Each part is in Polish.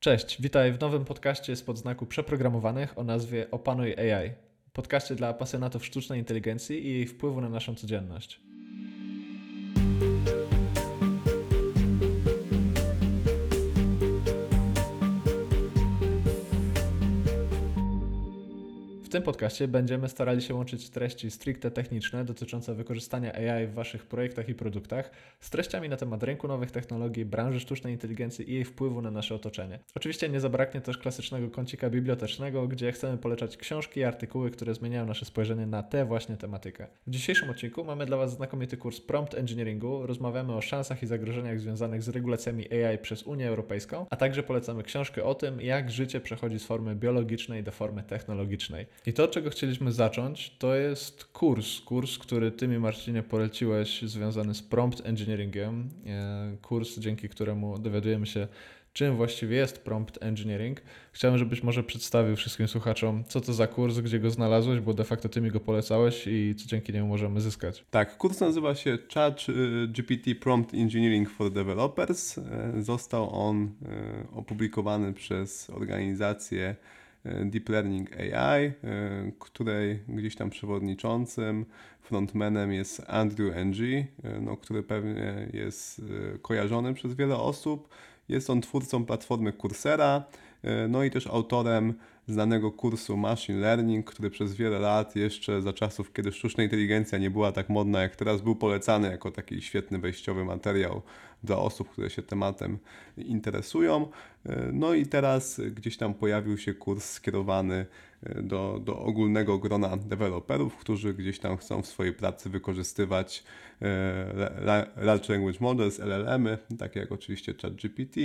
Cześć, witaj w nowym podcaście spod znaku przeprogramowanych o nazwie Opanuj AI. Podcaście dla pasjonatów sztucznej inteligencji i jej wpływu na naszą codzienność. W tym podcaście będziemy starali się łączyć treści stricte techniczne dotyczące wykorzystania AI w Waszych projektach i produktach z treściami na temat rynku nowych technologii, branży sztucznej inteligencji i jej wpływu na nasze otoczenie. Oczywiście nie zabraknie też klasycznego kącika bibliotecznego, gdzie chcemy polecać książki i artykuły, które zmieniają nasze spojrzenie na tę właśnie tematykę. W dzisiejszym odcinku mamy dla Was znakomity kurs Prompt Engineeringu. Rozmawiamy o szansach i zagrożeniach związanych z regulacjami AI przez Unię Europejską, a także polecamy książkę o tym, jak życie przechodzi z formy biologicznej do formy technologicznej. I to, czego chcieliśmy zacząć, to jest kurs. Kurs, który Ty mi, Marcinie, poleciłeś, związany z prompt engineeringiem. E, kurs, dzięki któremu dowiadujemy się, czym właściwie jest prompt engineering. Chciałem, żebyś może przedstawił wszystkim słuchaczom, co to za kurs, gdzie go znalazłeś, bo de facto ty mi go polecałeś i co dzięki niemu możemy zyskać. Tak, kurs nazywa się Chat GPT Prompt Engineering for Developers. E, został on e, opublikowany przez organizację Deep Learning AI, e, której gdzieś tam przewodniczącym, frontmanem jest Andrew Ng, e, no, który pewnie jest kojarzony przez wiele osób. Jest on twórcą platformy Coursera, no i też autorem znanego kursu Machine Learning, który przez wiele lat, jeszcze za czasów, kiedy sztuczna inteligencja nie była tak modna jak teraz, był polecany jako taki świetny wejściowy materiał dla osób, które się tematem interesują. No i teraz gdzieś tam pojawił się kurs skierowany e, do, do ogólnego grona deweloperów, którzy gdzieś tam chcą w swojej pracy wykorzystywać e, Large Language Models, LLM-y, takie jak oczywiście ChatGPT,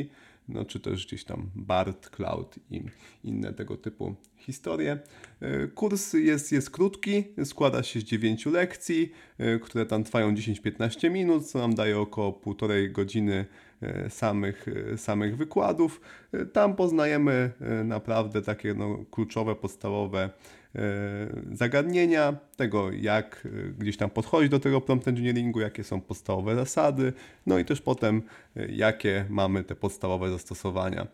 no czy też gdzieś tam BART, Cloud i inne tego typu historie. E, kurs jest, jest krótki, składa się z 9 lekcji, e, które tam trwają 10-15 minut, co nam daje około półtorej godziny e, samych, samych wykładów. Tam poznajemy naprawdę takie no, kluczowe, podstawowe zagadnienia, tego jak gdzieś tam podchodzić do tego prompt engineeringu, jakie są podstawowe zasady, no i też potem jakie mamy te podstawowe zastosowania.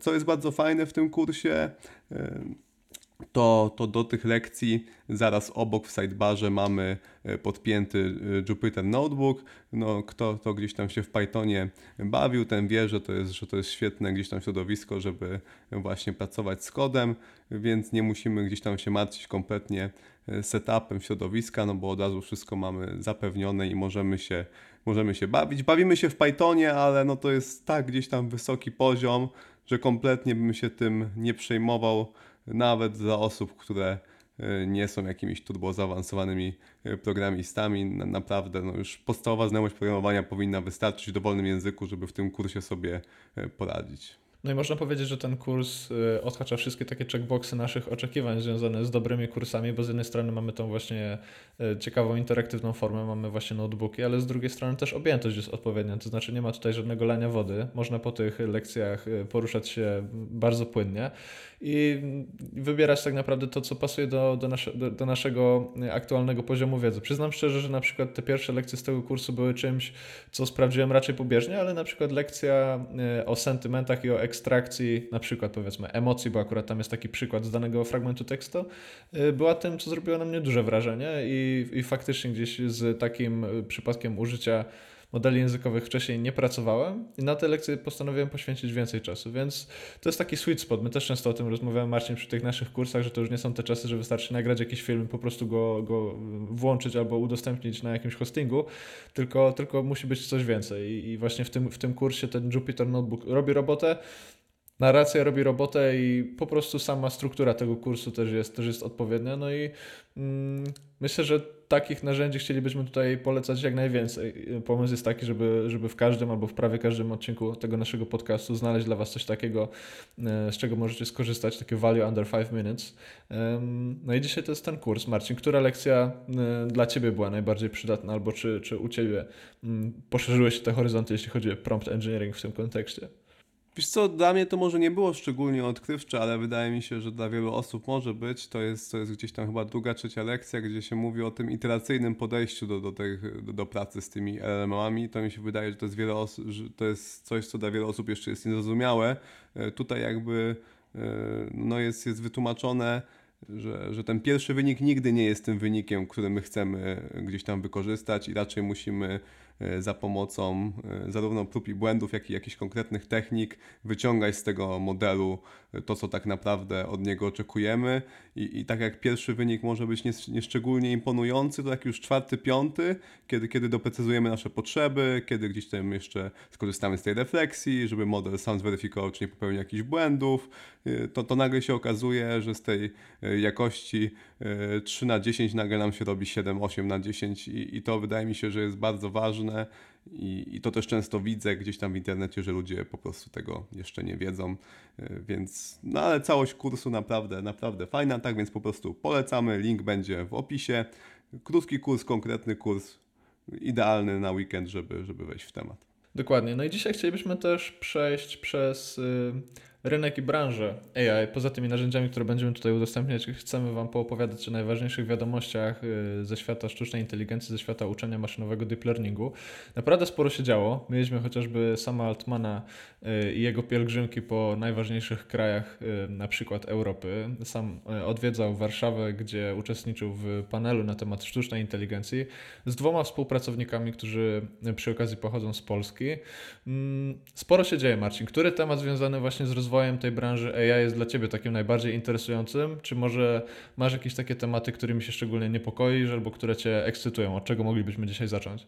Co jest bardzo fajne w tym kursie, to, to do tych lekcji zaraz obok w sidebarze mamy e, podpięty e, Jupyter Notebook. No, kto, kto gdzieś tam się w Pythonie bawił, ten wie, że to, jest, że to jest świetne gdzieś tam środowisko, żeby właśnie pracować z kodem, więc nie musimy gdzieś tam się martwić kompletnie e, setupem środowiska, no bo od razu wszystko mamy zapewnione i możemy się, możemy się bawić. Bawimy się w Pythonie, ale no to jest tak gdzieś tam wysoki poziom, że kompletnie bym się tym nie przejmował nawet dla osób, które e, nie są jakimiś turbo zaawansowanymi e, programistami. Naprawdę no już podstawowa znajomość programowania powinna wystarczyć w dowolnym języku, żeby w tym kursie sobie e, poradzić. No i można powiedzieć, że ten kurs odhacza wszystkie takie checkboxy naszych oczekiwań związane z dobrymi kursami, bo z jednej strony mamy tą właśnie ciekawą, interaktywną formę, mamy właśnie notebooki, ale z drugiej strony też objętość jest odpowiednia, to znaczy nie ma tutaj żadnego lania wody, można po tych lekcjach poruszać się bardzo płynnie i wybierać tak naprawdę to, co pasuje do, do, nasze, do, do naszego aktualnego poziomu wiedzy. Przyznam szczerze, że na przykład te pierwsze lekcje z tego kursu były czymś, co sprawdziłem raczej pobieżnie, ale na przykład lekcja o sentymentach i o ekstrakcji na przykład powiedzmy emocji, bo akurat tam jest taki przykład z danego fragmentu tekstu, y, była tym, co zrobiło na mnie duże wrażenie i, i faktycznie gdzieś z takim przypadkiem użycia modeli językowych wcześniej nie pracowałem i na te lekcje postanowiłem poświęcić więcej czasu, więc to jest taki sweet spot. My też często o tym rozmawiamy, Marcin, przy tych naszych kursach, że to już nie są te czasy, że wystarczy nagrać jakiś film po prostu go, go włączyć albo udostępnić na jakimś hostingu, tylko, tylko musi być coś więcej I, i właśnie w tym, w tym kursie ten Jupyter Notebook robi robotę, narracja robi robotę i po prostu sama struktura tego kursu też jest, też jest odpowiednia. No i mm, myślę, że takich narzędzi chcielibyśmy tutaj polecać jak najwięcej. Pomysł jest taki, żeby, żeby w każdym albo w prawie każdym odcinku tego naszego podcastu znaleźć dla Was coś takiego, e, z czego możecie skorzystać, takie value under 5 minutes. No i dzisiaj to jest ten kurs. Marcin, która lekcja e, dla Ciebie była najbardziej przydatna, albo czy, czy u Ciebie mm, poszerzyły się te horyzonty, jeśli chodzi o prompt engineering w tym kontekście? Wiesz co, dla mnie to może nie było szczególnie odkrywcze, ale wydaje mi się, że dla wielu osób może być. To jest, to jest gdzieś tam chyba druga, trzecia lekcja, gdzie się mówi o tym iteracyjnym podejściu do, do, tych, do, do pracy z tymi LLM-ami. To mi się wydaje, że to jest, wiele osób, że to jest coś, co dla wielu osób jeszcze jest niezrozumiałe. E, Tutaj jakby e, no jest, jest wytłumaczone, że, że ten pierwszy wynik nigdy nie jest tym wynikiem, który my chcemy gdzieś tam wykorzystać i raczej musimy za pomocą e, zarówno prób i błędów, jak i jakichś konkretnych technik wyciągać z tego modelu e, to, co tak naprawdę od niego oczekujemy. I, i tak jak pierwszy wynik może być nies- nieszczególnie imponujący, to jak już czwarty, piąty, kiedy, kiedy doprecyzujemy nasze potrzeby, kiedy gdzieś tam jeszcze skorzystamy z tej refleksji, żeby model sam zweryfikował, czy nie popełnił jakichś błędów, y, to, to nagle się okazuje, że z tej y, jakości y, 3 na 10 nagle nam się robi 7, 8 na 10 i, i to wydaje mi się, że jest bardzo ważne i, i to też często widzę gdzieś tam w internecie, że ludzie po prostu tego jeszcze nie wiedzą, y, więc no ale całość kursu naprawdę, naprawdę fajna, tak więc po prostu polecamy, link będzie w opisie. Krótki kurs, konkretny kurs, idealny na weekend, żeby, żeby wejść w temat. Dokładnie. No i dzisiaj chcielibyśmy też przejść przez y, rynek i branżę AI. Poza tymi narzędziami, które będziemy tutaj udostępniać, chcemy Wam poopowiadać o najważniejszych wiadomościach y, ze świata sztucznej inteligencji, ze świata uczenia maszynowego deep learningu. Naprawdę sporo się działo. Mieliśmy chociażby sama Altmana y, i jego pielgrzymki po najważniejszych krajach, y, na przykład Europy. Sam odwiedzał Warszawę, gdzie uczestniczył w panelu na temat sztucznej inteligencji z dwoma współpracownikami, którzy przy okazji pochodzą z Polski. Mm, Sporo się dzieje, Marcin. Który temat związany właśnie z rozwojem tej branży AI jest dla Ciebie takim najbardziej interesującym? Czy może masz jakieś takie tematy, którymi się szczególnie niepokoisz albo które Cię ekscytują? Od czego moglibyśmy dzisiaj zacząć?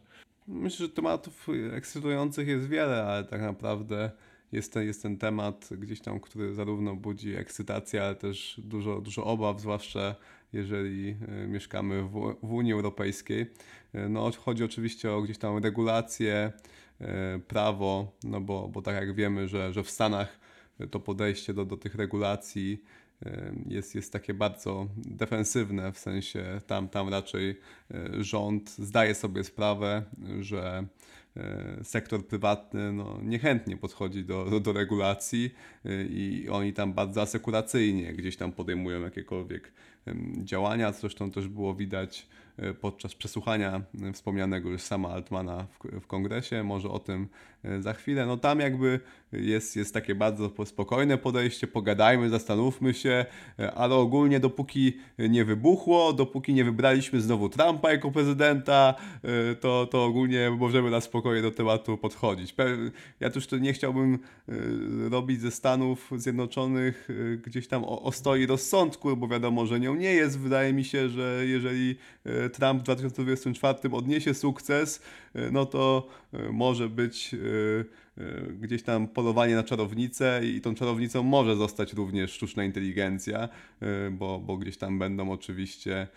Myślę, że tematów ekscytujących jest wiele, ale tak naprawdę jest ten, jest ten temat gdzieś tam, który zarówno budzi ekscytację, ale też dużo, dużo obaw, zwłaszcza jeżeli e, mieszkamy w, w Unii Europejskiej. E, No, chodzi oczywiście o gdzieś tam regulacje, e, prawo, no bo, bo tak jak wiemy, że, że w Stanach to podejście do, do tych regulacji jest, jest takie bardzo defensywne, w sensie tam, tam raczej e, rząd zdaje sobie sprawę, że e, sektor prywatny no, niechętnie podchodzi do, do, do regulacji e, i oni tam bardzo asekuracyjnie gdzieś tam podejmują jakiekolwiek działania. Zresztą też było widać podczas przesłuchania e, wspomnianego już sama Altmana w, w kongresie. Może o tym e, za chwilę. No tam jakby jest, jest takie bardzo po- spokojne podejście, pogadajmy, zastanówmy się, e, ale ogólnie dopóki nie wybuchło, dopóki nie wybraliśmy znowu Trumpa jako prezydenta, e, to, to ogólnie możemy na spokojnie do tematu podchodzić. Ja też nie chciałbym e, robić ze Stanów Zjednoczonych e, gdzieś tam o, o stoi rozsądku, bo wiadomo, że nią nie jest. Wydaje mi się, że jeżeli e, Trump w 2024 odniesie sukces, e, no to e, może być e, e, gdzieś tam polowanie na czarownicę i tą czarownicą może zostać również sztuczna inteligencja, e, bo, bo gdzieś tam będą oczywiście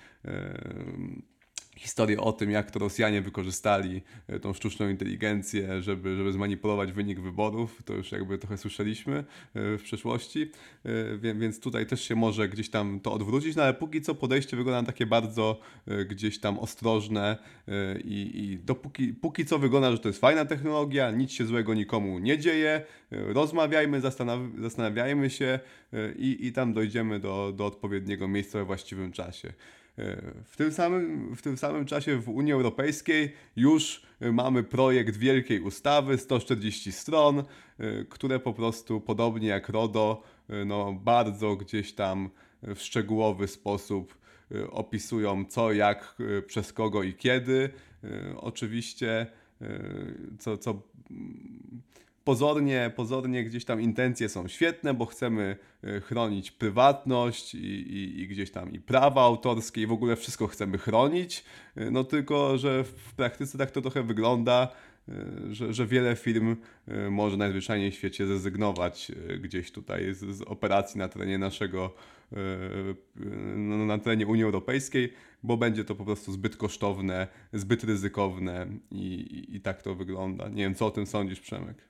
historie o tym, jak to Rosjanie wykorzystali e, tą sztuczną inteligencję, żeby, żeby zmanipulować wynik wyborów. To już jakby trochę słyszeliśmy e, w przeszłości, E, więc tutaj też się może gdzieś tam to odwrócić, no ale póki co podejście wygląda takie bardzo gdzieś tam ostrożne i, i dopóki póki co wygląda, że to jest fajna technologia, nic się złego nikomu nie dzieje, rozmawiajmy, zastanaw- zastanawiajmy się i, i tam dojdziemy do, do odpowiedniego miejsca we właściwym czasie. W tym, samym, w tym samym czasie w Unii Europejskiej już mamy projekt wielkiej ustawy, 140 stron, e, które po prostu podobnie jak RODO, e, no, bardzo gdzieś tam w szczegółowy sposób e, opisują co, jak, przez kogo i kiedy. Oczywiście, co, co pozornie, pozornie gdzieś tam intencje są świetne, bo chcemy e, chronić prywatność i, i, i gdzieś tam i prawa autorskie i w ogóle wszystko chcemy chronić, E, no tylko, że w praktyce tak to trochę wygląda, e, że, że wiele firm może najzwyczajniej w świecie zrezygnować gdzieś tutaj z, z operacji na terenie naszego, no, na terenie Unii Europejskiej, bo będzie to po prostu zbyt kosztowne, zbyt ryzykowne i, i, i tak to wygląda. Nie wiem, co o tym sądzisz, Przemek?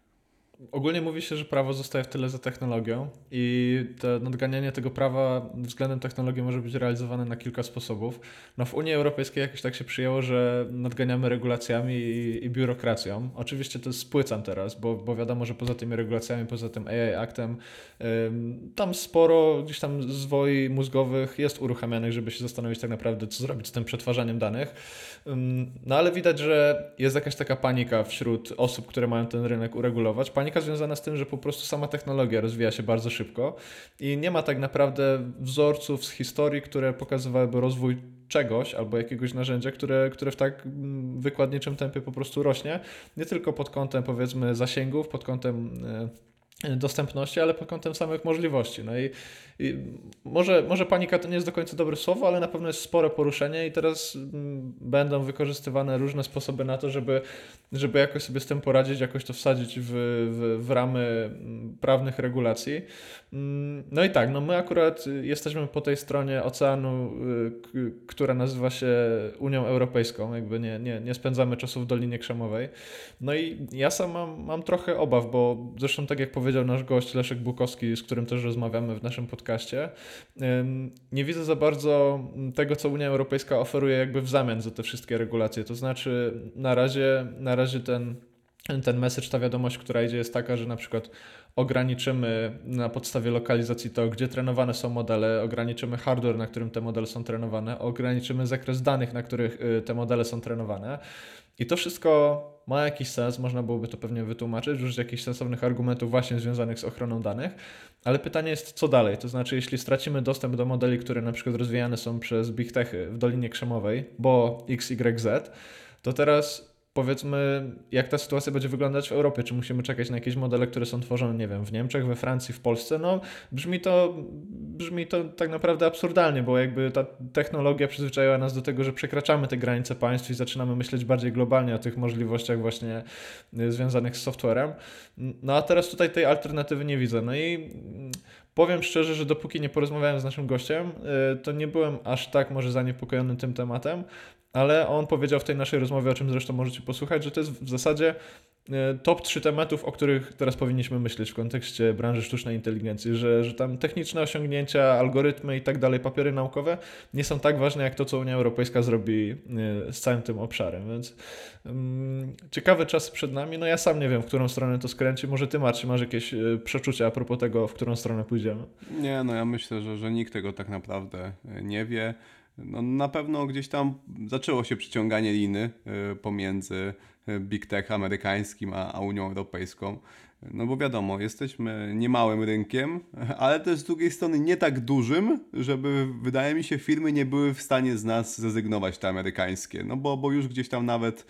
Ogólnie mówi się, że prawo zostaje w tyle za technologią i to nadganianie tego prawa względem technologii może być realizowane na kilka sposobów. No w Unii Europejskiej jakoś tak się przyjęło, że nadganiamy regulacjami i, i biurokracją. Oczywiście to spłycam teraz, bo, bo wiadomo, że poza tymi regulacjami, poza tym AI Actem, ym, tam sporo gdzieś tam zwoi mózgowych jest uruchamianych, żeby się zastanowić tak naprawdę, co zrobić z tym przetwarzaniem danych. Ym, no ale widać, że jest jakaś taka panika wśród osób, które mają ten rynek uregulować. Panika związana z tym, że po prostu sama technologia rozwija się bardzo szybko i nie ma tak naprawdę wzorców z historii, które pokazywałyby rozwój czegoś albo jakiegoś narzędzia, które, które w tak mm, wykładniczym tempie po prostu rośnie. Nie tylko pod kątem powiedzmy zasięgów, pod kątem e, dostępności, ale pod kątem samych możliwości. No i, i, może, może panika to nie jest do końca dobre słowo, ale na pewno jest spore poruszenie i teraz mm, będą wykorzystywane różne sposoby na to, żeby, żeby jakoś sobie z tym poradzić, jakoś to wsadzić w, w, w ramy mm, prawnych regulacji. Mm, no i tak, no my akurat jesteśmy po tej stronie oceanu, y, która nazywa się Unią Europejską, jakby nie, nie, nie spędzamy czasu w Dolinie Krzemowej. No i ja sam mam, mam trochę obaw, bo zresztą tak jak powiedział nasz gość Leszek Bukowski, z którym też rozmawiamy w naszym podcaście, nie widzę za bardzo tego, co Unia Europejska oferuje jakby w zamian za te wszystkie regulacje. To znaczy na razie, na razie ten ten message, ta wiadomość, która idzie, jest taka, że na przykład ograniczymy na podstawie lokalizacji to, gdzie trenowane są modele, ograniczymy hardware, na którym te modele są trenowane, ograniczymy zakres danych, na których y, te modele są trenowane. I to wszystko ma jakiś sens, można byłoby to pewnie wytłumaczyć, użyć jakichś sensownych argumentów właśnie związanych z ochroną danych, ale pytanie jest, co dalej? To znaczy, jeśli stracimy dostęp do modeli, które na przykład rozwijane są przez Big Techy w Dolinie Krzemowej, bo XYZ, to teraz powiedzmy, jak ta sytuacja będzie wyglądać w Europie, czy musimy czekać na jakieś modele, które są tworzone, nie wiem, w Niemczech, we Francji, w Polsce, no brzmi to, brzmi to tak naprawdę absurdalnie, bo jakby ta technologia przyzwyczaiła nas do tego, że przekraczamy te granice państw i zaczynamy myśleć bardziej globalnie o tych możliwościach właśnie y, związanych z softwarem. No a teraz tutaj tej alternatywy nie widzę. No i mm, powiem szczerze, że dopóki nie porozmawiałem z naszym gościem, y, to nie byłem aż tak może zaniepokojony tym tematem, ale on powiedział w tej naszej rozmowie, o czym zresztą możecie posłuchać, że to jest w zasadzie e, top 3 tematów, o których teraz powinniśmy myśleć w kontekście branży sztucznej inteligencji, że, że tam techniczne osiągnięcia, algorytmy i tak dalej, papiery naukowe nie są tak ważne jak to, co Unia Europejska zrobi e, z całym tym obszarem, więc um, ciekawe czasy przed nami. No ja sam nie wiem, w którą stronę to skręci. Może ty, Marcin, masz jakieś e, przeczucia a propos tego, w którą stronę pójdziemy? Nie, no ja myślę, że, że nikt tego tak naprawdę nie wie no na pewno gdzieś tam zaczęło się przyciąganie liny y, pomiędzy y, Big Tech amerykańskim a, a Unią Europejską. No bo wiadomo, jesteśmy niemałym rynkiem, ale też z drugiej strony nie tak dużym, żeby wydaje mi się firmy nie były w stanie z nas zrezygnować te amerykańskie. No bo, bo już gdzieś tam nawet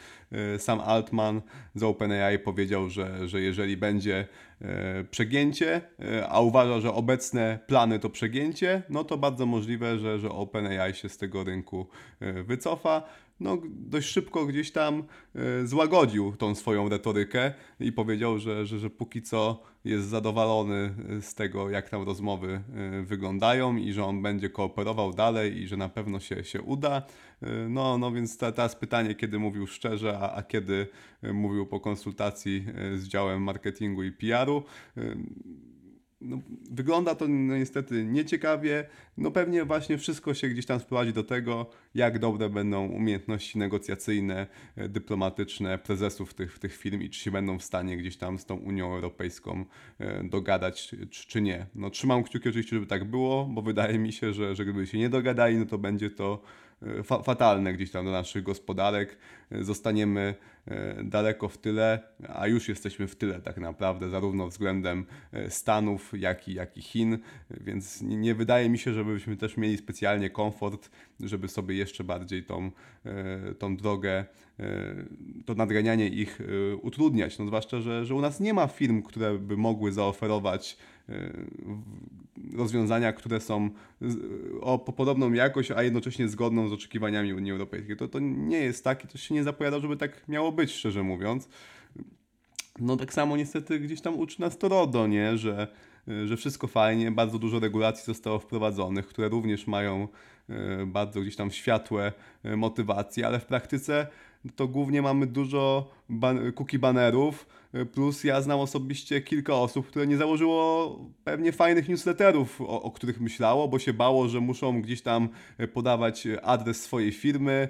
y, sam Altman z OpenAI powiedział, że, że jeżeli będzie y, przegięcie, y, a uważa, że obecne plany to przegięcie, no to bardzo możliwe, że, że OpenAI się z tego rynku wycofa no, dość szybko gdzieś tam e, złagodził tą swoją retorykę i powiedział, że, że, że póki co jest zadowolony e, z tego, jak tam rozmowy e, wyglądają i że on będzie kooperował dalej i że na pewno się, się uda. No, no więc ta, teraz pytanie, kiedy mówił szczerze, a, a kiedy mówił po konsultacji z działem marketingu i PR-u no, wygląda to no, niestety nieciekawie. No pewnie właśnie wszystko się gdzieś tam sprowadzi do tego, jak dobre będą umiejętności negocjacyjne, e, dyplomatyczne prezesów tych, tych firm i czy się będą w stanie gdzieś tam z tą Unią Europejską e, dogadać, czy, czy nie. No trzymam kciuki oczywiście, żeby tak było, bo wydaje mi się, że, że gdyby się nie dogadali, no to będzie to fa fatalne gdzieś tam do naszych gospodarek. E, zostaniemy e, daleko w tyle, a już jesteśmy w tyle tak naprawdę, zarówno względem Stanów, jak i, jak i Chin, więc nie wydaje mi się, żebyśmy też mieli specjalnie komfort, żeby sobie jeszcze bardziej tą, tą drogę, to nadganianie ich utrudniać. No zwłaszcza, że, że u nas nie ma firm, które by mogły zaoferować rozwiązania, które są o podobną jakość, a jednocześnie zgodną z oczekiwaniami Unii Europejskiej. To, to nie jest tak i to się nie zapowiada, żeby tak miało być, szczerze mówiąc. No tak samo niestety gdzieś tam uczy nas to RODO, nie? Że, że wszystko fajnie, bardzo dużo regulacji zostało wprowadzonych, które również mają e, bardzo gdzieś tam światłe e, motywacje, ale w praktyce to głównie mamy dużo ban- cookie banerów, y, plus ja znam osobiście kilka osób, które nie założyło pewnie fajnych newsletterów, o, o których myślało, bo się bało, że muszą gdzieś tam podawać adres swojej firmy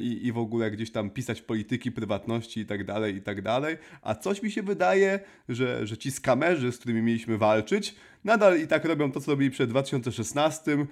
i, i w ogóle gdzieś tam pisać polityki prywatności i tak dalej, i tak dalej. A coś mi się wydaje, że, że ci skamerzy, z którymi mieliśmy walczyć, nadal i tak robią to, co robili przed 2016 y,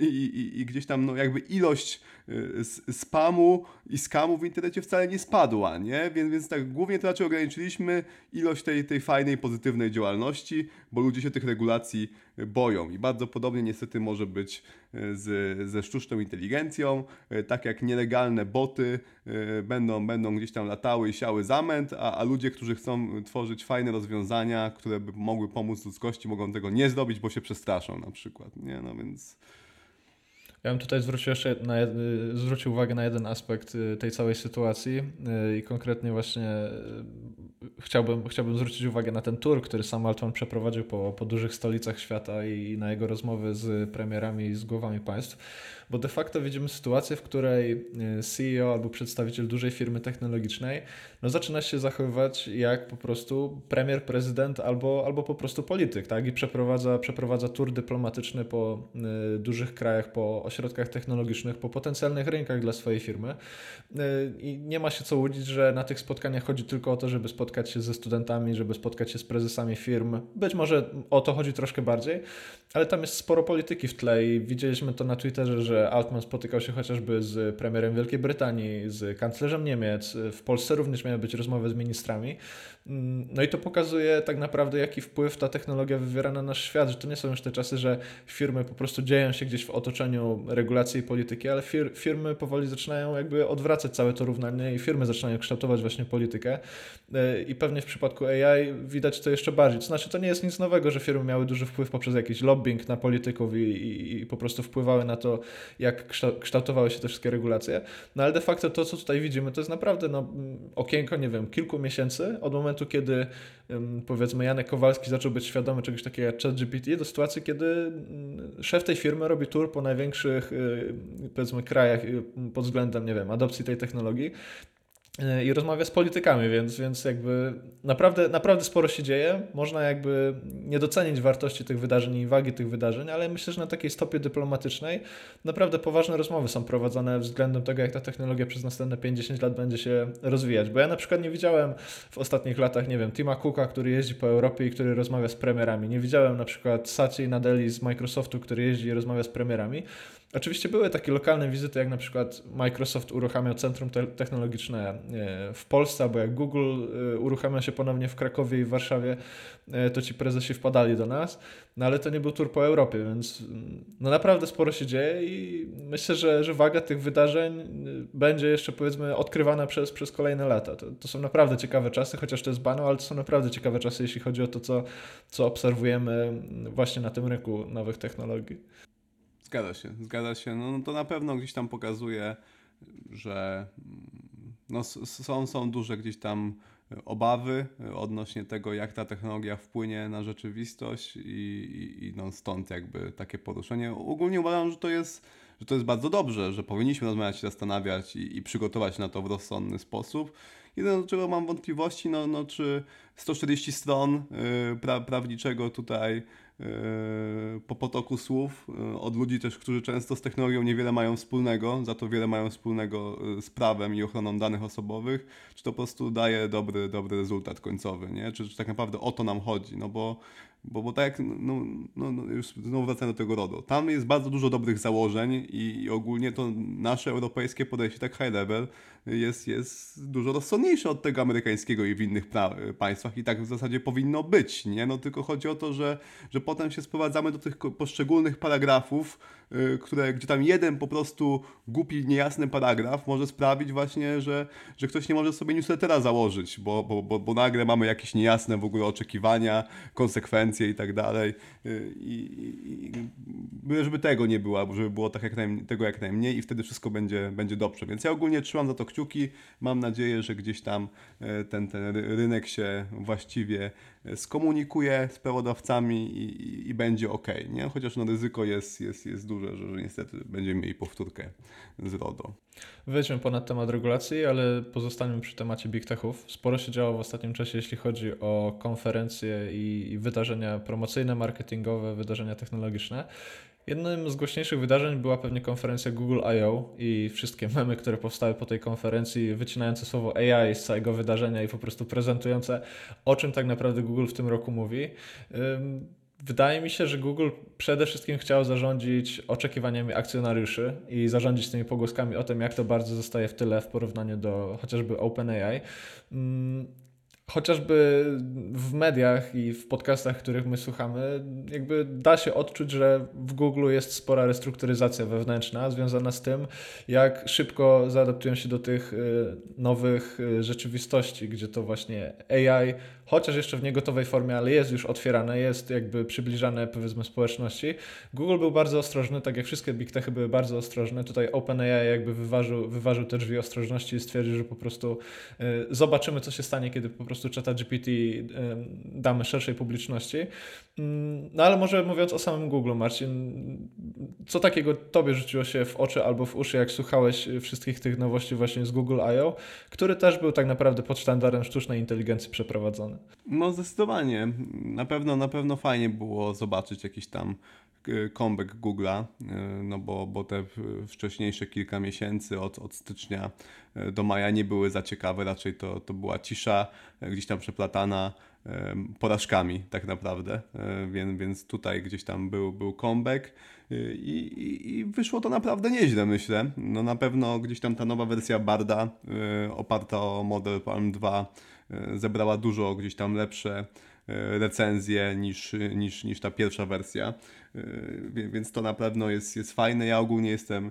i, i, i gdzieś tam no, jakby ilość y, spamu i skamu w internecie wcale nie spadła, nie? Więc, więc tak głównie to raczej ograniczyliśmy ilość tej, tej fajnej, pozytywnej działalności, bo ludzie się tych regulacji boją i bardzo podobnie niestety może być y, z, ze sztuczną inteligencją, y, tak jak nielegalne boty y, będą, będą gdzieś tam latały i siały zamęt, a, a ludzie, którzy chcą tworzyć fajne rozwiązania, które by mogły pomóc ludzkości, mogą tego nie zrobić, bo się przestraszą na przykład, nie? No więc... Ja bym tutaj zwrócił jeszcze na, y, zwrócił uwagę na jeden aspekt y, tej całej sytuacji y, i konkretnie właśnie chciałbym, chciałbym zwrócić uwagę na ten tour, który sam Altman przeprowadził po, po dużych stolicach świata i na jego rozmowy z premierami i z głowami państw, bo de facto widzimy sytuację, w której CEO albo przedstawiciel dużej firmy technologicznej no zaczyna się zachowywać jak po prostu premier, prezydent albo, albo po prostu polityk, tak? I przeprowadza, przeprowadza tour dyplomatyczny po dużych krajach, po ośrodkach technologicznych, po potencjalnych rynkach dla swojej firmy. Y, I nie ma się co łudzić, że na tych spotkaniach chodzi tylko o to, żeby spotkać się ze studentami, żeby spotkać się z prezesami firm. Być może o to chodzi troszkę bardziej, ale tam jest sporo polityki w tle i widzieliśmy to na Twitterze, że Altman spotykał się chociażby z premierem Wielkiej Brytanii, z kanclerzem Niemiec. W Polsce również miały być rozmowy z ministrami. Mm, No i to pokazuje tak naprawdę, jaki wpływ ta technologia wywiera na nasz świat, że to nie są już te czasy, że firmy po prostu dzieją się gdzieś w otoczeniu regulacji i polityki, ale fir firmy powoli zaczynają jakby odwracać całe to równanie i firmy zaczynają kształtować właśnie politykę. Yy, I pewnie w przypadku AI widać to jeszcze bardziej. To znaczy, to nie jest nic nowego, że firmy miały duży wpływ poprzez jakiś lobbying na polityków i, i, i po prostu wpływały na to, jak kształ- kształtowały się te wszystkie regulacje. No ale de facto to, co tutaj widzimy, to jest naprawdę no, okienko, nie wiem, kilku miesięcy od momentu, kiedy powiedzmy Janek Kowalski zaczął być świadomy czegoś takiego jak ChatGPT, do sytuacji, kiedy mm, szef tej firmy robi tour po największych y, powiedzmy krajach y, pod względem, nie wiem, adopcji tej technologii i rozmawia z politykami, więc, więc jakby naprawdę, naprawdę sporo się dzieje. Można jakby nie docenić wartości tych wydarzeń i wagi tych wydarzeń, ale myślę, że na takiej stopie dyplomatycznej naprawdę poważne rozmowy są prowadzone względem tego, jak ta technologia przez następne 50 lat będzie się rozwijać. Bo ja na przykład nie widziałem w ostatnich latach, nie wiem, Tima Cooka, który jeździ po Europie i który rozmawia z premierami. Nie widziałem na przykład Satya Nadeli z Microsoftu, który jeździ i rozmawia z premierami. Oczywiście były takie lokalne wizyty, jak na przykład Microsoft uruchamiał centrum te technologiczne e, w Polsce, albo jak Google e, uruchamia się ponownie w Krakowie i w Warszawie, e, to ci prezesi wpadali do nas, no ale to nie był tour po Europie, więc mm, no naprawdę sporo się dzieje i myślę, że, że waga tych wydarzeń będzie jeszcze powiedzmy odkrywana przez, przez kolejne lata. To, to są naprawdę ciekawe czasy, chociaż to jest banał, ale to są naprawdę ciekawe czasy, jeśli chodzi o to, co, co obserwujemy właśnie na tym rynku nowych technologii. Zgadza się, zgadza się. No, no to na pewno gdzieś tam pokazuje, że mm, no, są, są duże gdzieś tam obawy odnośnie tego, jak ta technologia wpłynie na rzeczywistość i, i, i no stąd jakby takie poruszenie. Ogólnie uważam, że to jest, że to jest bardzo dobrze, że powinniśmy rozmawiać się zastanawiać i, i przygotować na to w rozsądny sposób. Jedyne, do czego mam wątpliwości, no, no czy 140 stron y, pra, prawniczego tutaj po potoku słów y, od ludzi też, którzy często z technologią niewiele mają wspólnego, za to wiele mają wspólnego y, z prawem i ochroną danych osobowych, czy to po prostu daje dobry, dobry rezultat końcowy, nie? Czy, czy tak naprawdę o to nam chodzi, no bo bo, bo tak jak, no, no, no już znowu wracając do tego RODO, tam jest bardzo dużo dobrych założeń i, i ogólnie to nasze europejskie podejście, tak high level, jest, jest dużo rozsądniejsze od tego amerykańskiego i w innych państwach i tak w zasadzie powinno być, nie? No tylko chodzi o to, że, że potem się sprowadzamy do tych poszczególnych paragrafów, y, które, gdzie tam jeden po prostu głupi, niejasny paragraf może sprawić właśnie, że, że ktoś nie może sobie newslettera założyć, bo, bo, bo, bo nagle mamy jakieś niejasne w ogóle oczekiwania, konsekwencje konkurencję i tak dalej. Y, I, i, żeby tego nie było, żeby było tak jak najmniej, tego jak najmniej i wtedy wszystko będzie, będzie dobrze. Więc ja ogólnie trzymam za to kciuki. Mam nadzieję, że gdzieś tam e, ten, ten ry- rynek się właściwie skomunikuje z prawodawcami i, i, i będzie ok, nie? Chociaż no ryzyko jest, jest, jest duże, że, że niestety będziemy mieli powtórkę z RODO. Wyjdźmy ponad temat regulacji, ale pozostańmy przy temacie big techów. Sporo się działo w ostatnim czasie, jeśli chodzi o konferencje i wydarzenia promocyjne, marketingowe, wydarzenia technologiczne. Jednym z głośniejszych wydarzeń była pewnie konferencja Google I.O. i wszystkie memy, które powstały po tej konferencji, wycinające słowo AI z całego wydarzenia i po prostu prezentujące, o czym tak naprawdę Google w tym roku mówi. Wydaje mi się, że Google przede wszystkim chciał zarządzić oczekiwaniami akcjonariuszy i zarządzić tymi pogłoskami o tym, jak to bardzo zostaje w tyle w porównaniu do chociażby OpenAI. Chociażby w mediach i w podcastach, których my słuchamy, jakby da się odczuć, że w Google jest spora restrukturyzacja wewnętrzna związana z tym, jak szybko zaadaptują się do tych y, nowych y, rzeczywistości, gdzie to właśnie AI, chociaż jeszcze w niegotowej formie, ale jest już otwierane, jest jakby przybliżane powiedzmy społeczności. Google był bardzo ostrożny, tak jak wszystkie big techy były bardzo ostrożne. Tutaj OpenAI jakby wyważył, wyważył te drzwi ostrożności i stwierdził, że po prostu y, zobaczymy, co się stanie, kiedy po prostu ChatGPT y, damy szerszej publiczności. Mm, No ale może mówiąc o samym Google, Marcin, co takiego tobie rzuciło się w oczy albo w uszy, jak słuchałeś wszystkich tych nowości właśnie z Google I.O., który też był tak naprawdę pod sztandarem sztucznej inteligencji przeprowadzony? No zdecydowanie. Na pewno, na pewno fajnie było zobaczyć jakiś tam e, comeback Google'a, e, no bo, bo te wcześniejsze kilka miesięcy od, od stycznia e, do maja nie były za ciekawe, raczej to, to była cisza, gdzieś tam przeplatana porażkami tak naprawdę, więc, więc tutaj gdzieś tam był, był comeback i, i, i wyszło to naprawdę nieźle myślę. No na pewno gdzieś tam ta nowa wersja Barda oparta o model Palm 2 e, zebrała dużo gdzieś tam lepsze e, recenzje niż, niż, niż ta pierwsza wersja, E, więc to na pewno jest, jest fajne. Ja ogólnie jestem e,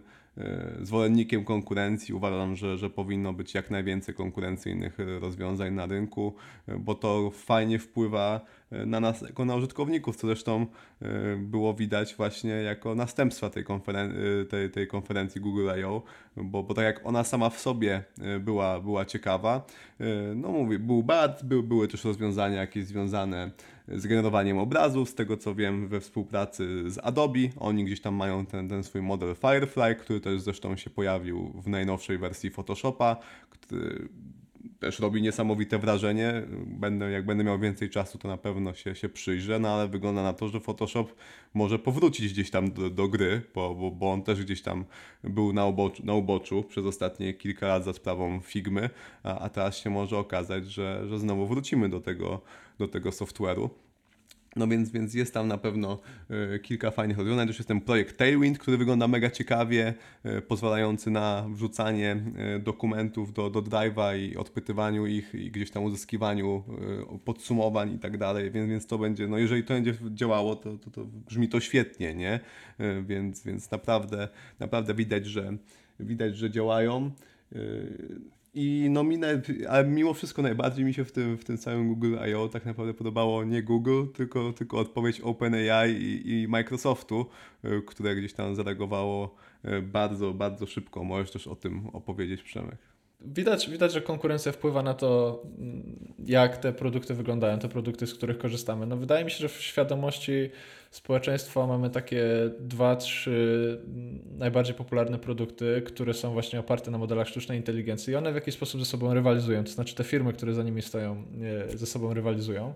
zwolennikiem konkurencji. Uważam, że, że powinno być jak najwięcej konkurencyjnych e, rozwiązań na rynku, e, bo to fajnie wpływa e, na nas jako na użytkowników, co zresztą e, było widać właśnie jako następstwa tej, konferen- e, tej, tej konferencji Google I.O., bo, bo tak jak ona sama w sobie e, była, była ciekawa, e, no mówię, był BAT, był, były też rozwiązania jakieś związane z generowaniem obrazów, z tego co wiem we współpracy z Adobe, oni gdzieś tam mają ten, ten swój model Firefly, który też zresztą się pojawił w najnowszej wersji Photoshopa, który też robi niesamowite wrażenie. Będę, jak będę miał więcej czasu, to na pewno się, się przyjrzę, no ale wygląda na to, że Photoshop może powrócić gdzieś tam do, do gry, bo, bo, bo on też gdzieś tam był na uboczu, na uboczu przez ostatnie kilka lat za sprawą Figmy, a, a teraz się może okazać, że, że znowu wrócimy do tego, do tego software'u. No więc, więc jest tam na pewno e, kilka fajnych rozwiązań. Też jest ten projekt Tailwind, który wygląda mega ciekawie, e, pozwalający na wrzucanie e, dokumentów do, do Drive'a i odpytywaniu ich i gdzieś tam uzyskiwaniu podsumowań i tak dalej. Więc, więc to będzie, no jeżeli to będzie działało, to, to, to brzmi to świetnie, nie? Więc, więc naprawdę, naprawdę widać, że widać, że działają. I no ale mimo wszystko najbardziej mi się w tym, w tym całym Google I.O. tak naprawdę podobało nie Google, tylko, tylko odpowiedź OpenAI i, i Microsoftu, y, które gdzieś tam zareagowało y, bardzo, bardzo szybko. Możesz też o tym opowiedzieć, Przemek. Widać, widać, że konkurencja wpływa na to, mm, jak te produkty wyglądają, te produkty, z których korzystamy. No wydaje mi się, że w świadomości społeczeństwa mamy takie dwa, trzy najbardziej popularne produkty, które są właśnie oparte na modelach sztucznej inteligencji i one w jakiś sposób ze sobą rywalizują, to znaczy te firmy, które za nimi stoją, ze sobą rywalizują.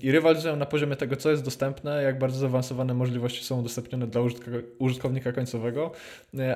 I rywalizują na poziomie tego, co jest dostępne, jak bardzo zaawansowane możliwości są udostępnione dla użytkownika końcowego,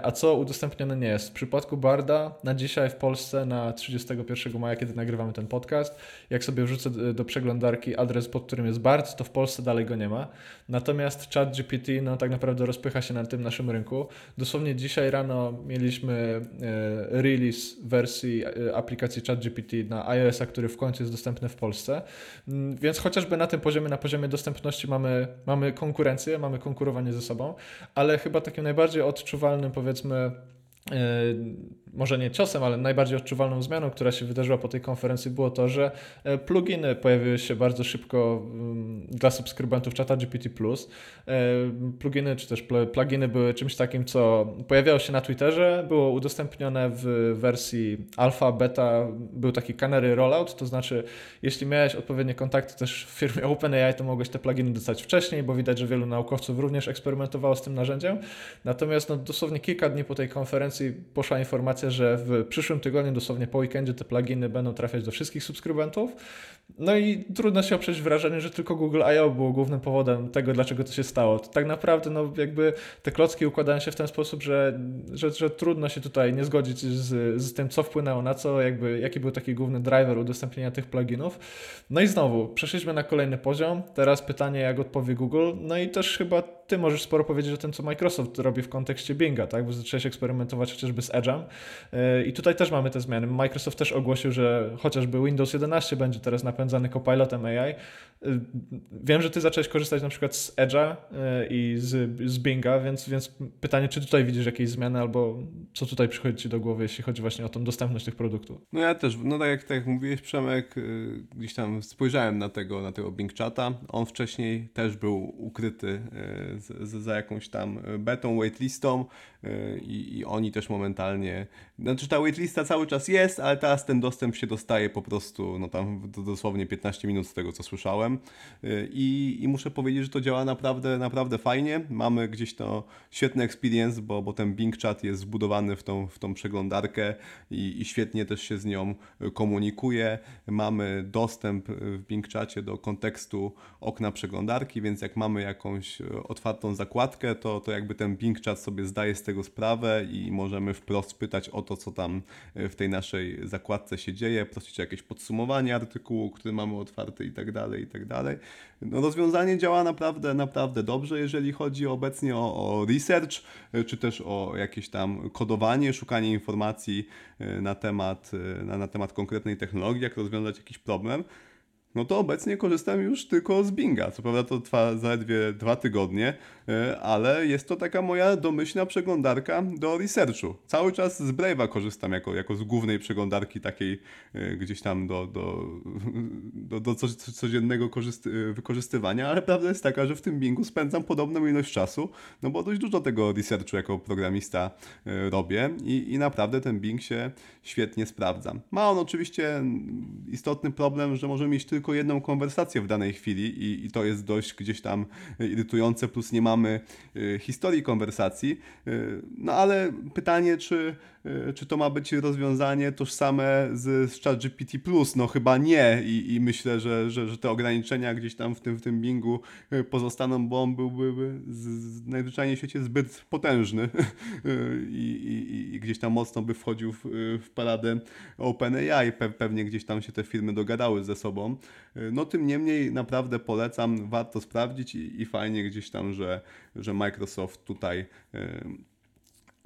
a co udostępnione nie jest. W przypadku Barda na dzisiaj w Polsce, na 31 maja, kiedy nagrywamy ten podcast, jak sobie wrzucę do przeglądarki adres, pod którym jest Bard, to w Polsce dalej go nie ma. Natomiast ChatGPT no, tak naprawdę rozpycha się na tym naszym rynku. Dosłownie dzisiaj rano mieliśmy e, release wersji e, aplikacji ChatGPT na iOS-a, który w końcu jest dostępny w Polsce. Mm, Więc chociażby na tym poziomie, na poziomie dostępności mamy, mamy konkurencję, mamy konkurowanie ze sobą, ale chyba takim najbardziej odczuwalnym, powiedzmy, może nie ciosem, ale najbardziej odczuwalną zmianą, która się wydarzyła po tej konferencji, było to, że e, pluginy pojawiły się bardzo szybko mm, dla subskrybentów czata GPT. E, pluginy czy też pluginy były czymś takim, co pojawiało się na Twitterze, było udostępnione w wersji alfa, beta, był taki canary rollout, to znaczy jeśli miałeś odpowiednie kontakty też w firmie OpenAI, to mogłeś te pluginy dostać wcześniej, bo widać, że wielu naukowców również eksperymentowało z tym narzędziem. Natomiast no, dosłownie kilka dni po tej konferencji poszła informacja, że w przyszłym tygodniu, dosłownie po weekendzie, te pluginy będą trafiać do wszystkich subskrybentów. No i trudno się oprzeć wrażeniu, że tylko Google I.O. było głównym powodem tego, dlaczego to się stało. Tak naprawdę, no jakby te klocki układają się w ten sposób, że, że, że trudno się tutaj nie zgodzić z, z tym, co wpłynęło na co, jakby, jaki był taki główny driver udostępnienia tych pluginów. No i znowu, przeszliśmy na kolejny poziom. Teraz pytanie, jak odpowie Google. No i też chyba ty możesz sporo powiedzieć o tym, co Microsoft robi w kontekście Binga, tak? Bo zacząłeś eksperymentować chociażby z Edge'em. Yy, I tutaj też mamy te zmiany. Microsoft też ogłosił, że chociażby Windows 11 będzie teraz napędzany copilotem AI. Wiem, że ty zacząłeś korzystać na przykład z Edge'a yy, i z, z Binga, więc, więc pytanie, czy tutaj widzisz jakieś zmiany albo co tutaj przychodzi ci do głowy, jeśli chodzi właśnie o tą dostępność tych produktów? No ja też, no tak jak, tak jak mówiłeś Przemek, gdzieś tam spojrzałem na tego, na tego Bing Chata. On wcześniej też był ukryty z, za jakąś tam betą, waitlistą y, i, i oni też momentalnie, znaczy ta waitlista cały czas jest, ale teraz ten dostęp się dostaje po prostu, no tam dosłownie 15 minut z tego co słyszałem y, i, i muszę powiedzieć, że to działa naprawdę, naprawdę fajnie. Mamy gdzieś to świetny experience, bo, bo ten Bing Chat jest zbudowany w tą, w tą przeglądarkę i, i świetnie też się z nią komunikuje. Mamy dostęp w Bing Chacie do kontekstu okna przeglądarki, więc jak mamy jakąś otwartą zakładkę, to, to jakby ten Bing Chat sobie zdaje z tego sprawę i możemy wprost pytać o to, co tam w tej naszej zakładce się dzieje, prosić o jakieś podsumowanie artykułu, który mamy otwarty i tak dalej, i tak dalej. No, rozwiązanie działa naprawdę, naprawdę dobrze, jeżeli chodzi obecnie o, o research, e, czy też o jakieś tam kodowanie, szukanie informacji e, na temat, na, na temat konkretnej technologii, jak rozwiązać jakiś problem no to obecnie korzystam już tylko z Binga. Co prawda to trwa zaledwie dwa tygodnie, e, ale jest to taka moja domyślna przeglądarka do researchu. Cały czas z Brave'a korzystam jako, jako z głównej przeglądarki takiej e, gdzieś tam do, do, do, do codziennego e, wykorzystywania, ale prawda jest taka, że w tym Bingu spędzam podobną ilość czasu, no bo dość dużo tego researchu jako programista robię i, i naprawdę ten Bing się świetnie sprawdza. Ma on oczywiście istotny problem, że może mieć tylko tylko jedną konwersację w danej chwili i, i to jest dość gdzieś tam irytujące, plus nie mamy y, historii konwersacji. Y, no ale pytanie, czy czy to ma być rozwiązanie tożsame z, z ChatGPT+? No chyba nie I, i myślę, że, że, że te ograniczenia gdzieś tam w tym, w tym Bingu e, pozostaną, bo on byłby z, z najzwyczajniej w świecie zbyt potężny e, I, i, i, gdzieś tam mocno by wchodził w, w paradę OpenAI. Pe, pewnie gdzieś tam się te firmy dogadały ze sobą. No tym niemniej naprawdę polecam, warto sprawdzić i, i fajnie gdzieś tam, że, że Microsoft tutaj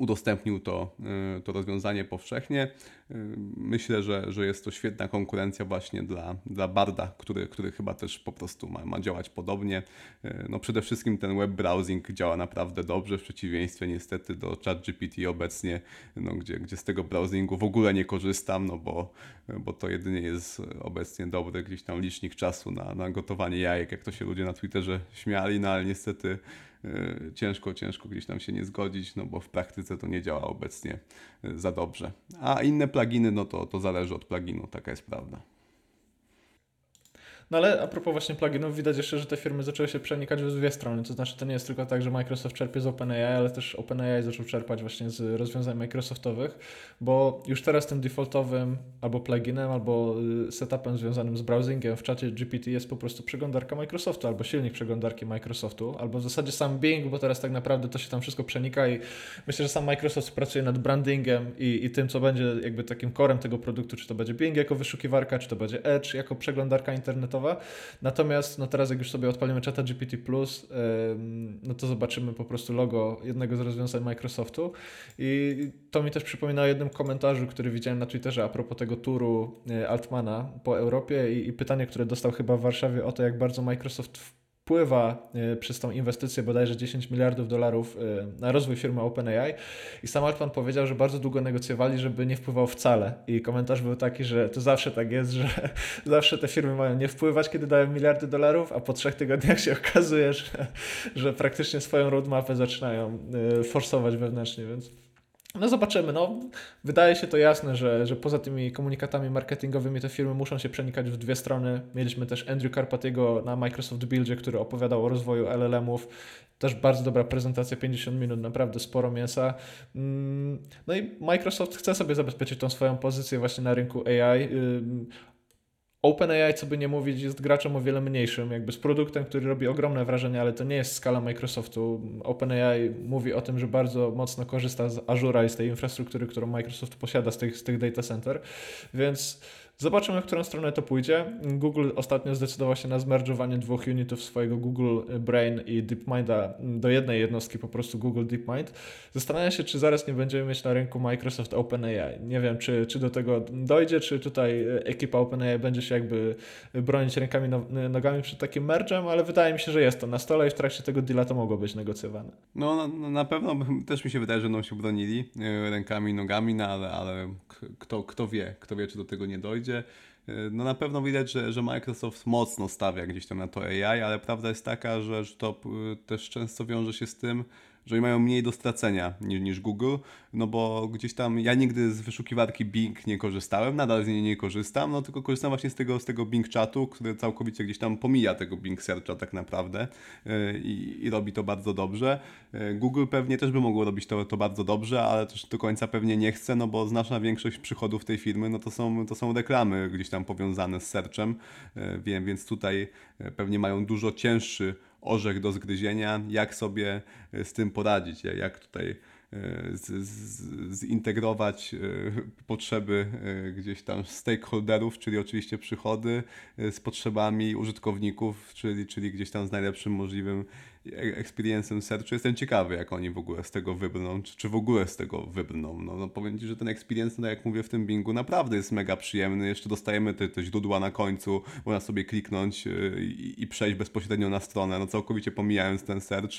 udostępnił to, y, to rozwiązanie powszechnie. Y, myślę, że, że jest to świetna konkurencja właśnie dla, dla Barda, który, który chyba też po prostu ma, ma działać podobnie. Y, no przede wszystkim ten web browsing działa naprawdę dobrze, w przeciwieństwie niestety do ChatGPT obecnie, no, gdzie, gdzie z tego browsingu w ogóle nie korzystam, no bo, bo to jedynie jest obecnie dobry gdzieś tam licznik czasu na, na gotowanie jajek, jak to się ludzie na Twitterze śmiali, no ale niestety ciężko, ciężko gdzieś tam się nie zgodzić, no bo w praktyce to nie działa obecnie y, za dobrze. A inne pluginy, no to, to zależy od pluginu, taka jest prawda. No ale a propos właśnie pluginów, widać jeszcze, że te firmy zaczęły się przenikać w dwie strony. To znaczy, to nie jest tylko tak, że Microsoft czerpie z OpenAI, ale też OpenAI zaczął czerpać właśnie z rozwiązań Microsoftowych, bo już teraz tym defaultowym albo pluginem, albo y, setupem związanym z browsingiem w czacie GPT jest po prostu przeglądarka Microsoftu, albo silnik przeglądarki Microsoftu, albo w zasadzie sam Bing, bo teraz tak naprawdę to się tam wszystko przenika i myślę, że sam Microsoft pracuje nad brandingiem i, i tym, co będzie jakby takim korem tego produktu, czy to będzie Bing jako wyszukiwarka, czy to będzie Edge jako przeglądarka internetowa, Natomiast no teraz jak już sobie odpalimy czata GPT+, no to zobaczymy po prostu logo jednego z rozwiązań Microsoftu. I to mi też przypomina o jednym komentarzu, który widziałem na Twitterze a propos tego turu e, Altmana po Europie i, i pytanie, które dostał chyba w Warszawie o to, jak bardzo Microsoft wpływa y, przez tą inwestycję bodajże 10 miliardów dolarów y, na rozwój firmy OpenAI. I sam Altman powiedział, że bardzo długo negocjowali, żeby nie wpływał wcale. I komentarz był taki, że to zawsze tak jest, że zawsze te firmy mają nie wpływać, kiedy dają miliardy dolarów, a po trzech tygodniach się okazuje, że, że praktycznie swoją roadmapę zaczynają forsować wewnętrznie, więc no zobaczymy. No, wydaje się to jasne, że, że poza tymi komunikatami marketingowymi te firmy muszą się przenikać w dwie strony. Mieliśmy też Andrew Carpatiego na Microsoft Buildzie, który opowiadał o rozwoju LLM-ów. Też bardzo dobra prezentacja, 50 minut, naprawdę sporo mięsa. Mm, no i Microsoft chce sobie zabezpieczyć tą swoją pozycję właśnie na rynku AI. OpenAI, co by nie mówić, jest graczem o wiele mniejszym, jakby z produktem, który robi ogromne wrażenie, ale to nie jest skala Microsoftu. OpenAI mówi o tym, że bardzo mocno korzysta z Azura i z tej infrastruktury, którą Microsoft posiada z tych, z tych data center, więc Zobaczymy, w którą stronę to pójdzie. Google ostatnio zdecydował się na zmerdżowanie dwóch unitów swojego Google Brain i DeepMinda do jednej jednostki, po prostu Google DeepMind. Zastanawiam się, czy zaraz nie będziemy mieć na rynku Microsoft OpenAI. Nie wiem, czy, czy do tego dojdzie, czy tutaj ekipa OpenAI będzie się jakby bronić rękami, nogami przed takim mergem, ale wydaje mi się, że jest to na stole i w trakcie tego deala to mogło być negocjowane. No, na, na pewno też mi się wydaje, że będą się bronili e, rękami, nogami, no ale, ale kto, kto wie, kto wie, czy do tego nie dojdzie. E, no na pewno widać, że, że Microsoft mocno stawia gdzieś tam na to AI, ale prawda jest taka, że, to e, też często wiąże się z tym, że oni mają mniej do stracenia niż, niż Google, no bo gdzieś tam ja nigdy z wyszukiwarki Bing nie korzystałem, nadal z niej nie korzystam, no tylko korzystam właśnie z tego, z tego Bing Chatu, który całkowicie gdzieś tam pomija tego Bing Searcha tak naprawdę yy, i robi to bardzo dobrze. Yy, Google pewnie też by mogło robić to, to bardzo dobrze, ale też do końca pewnie nie chce, no bo znaczna większość przychodów tej firmy, no to są, to są reklamy gdzieś tam powiązane z searchem, yy, wiem, więc tutaj pewnie mają dużo cięższy orzech do zgryzienia, jak sobie e, z tym poradzić, jak tutaj e, z, z, zintegrować e, potrzeby gdzieś tam stakeholderów, czyli oczywiście przychody, z potrzebami użytkowników, czyli, czyli gdzieś tam z najlepszym możliwym experience'em searchu. Jestem ciekawy, jak oni w ogóle z tego wybrną, czy, czy w ogóle z tego wybrną. No, no powiem Ci, że ten experience, no jak mówię w tym Bingu, naprawdę jest mega przyjemny. Jeszcze dostajemy te, te źródła na końcu, można sobie kliknąć y, i, i przejść bezpośrednio na stronę, no całkowicie pomijając ten search.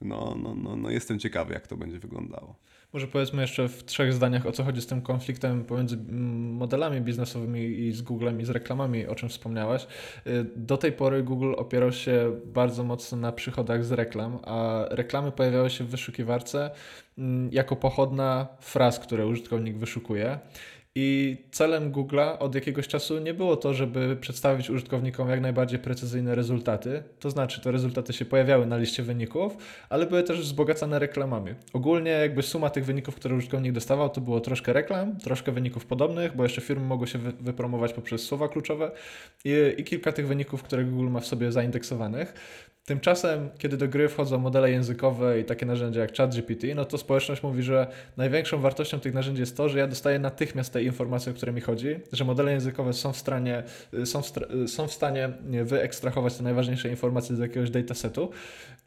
No, no, no, no jestem ciekawy, jak to będzie wyglądało. Może powiedzmy jeszcze w trzech zdaniach, o co chodzi z tym konfliktem pomiędzy mm, modelami biznesowymi i z Googlem i z reklamami, o czym wspomniałaś. Y, do tej pory Google opierał się bardzo mocno na przychodach z reklam, a reklamy pojawiały się w wyszukiwarce mm, jako pochodna fraz, które użytkownik wyszukuje. I celem Google'a od jakiegoś czasu nie było to, żeby przedstawić użytkownikom jak najbardziej precyzyjne rezultaty. To znaczy, te rezultaty się pojawiały na liście wyników, ale były też wzbogacane reklamami. Ogólnie jakby suma tych wyników, które użytkownik dostawał, to było troszkę reklam, troszkę wyników podobnych, bo jeszcze firmy mogły się wypromować poprzez słowa kluczowe i, i kilka tych wyników, które Google ma w sobie zaindeksowanych. Tymczasem, kiedy do gry wchodzą modele językowe i takie narzędzia jak ChatGPT, no to społeczność mówi, że największą wartością tych narzędzi jest to, że ja dostaję natychmiast te informacje, o które mi chodzi, że modele językowe są w, stanie, są w, są w stanie wyekstrahować te najważniejsze informacje z jakiegoś datasetu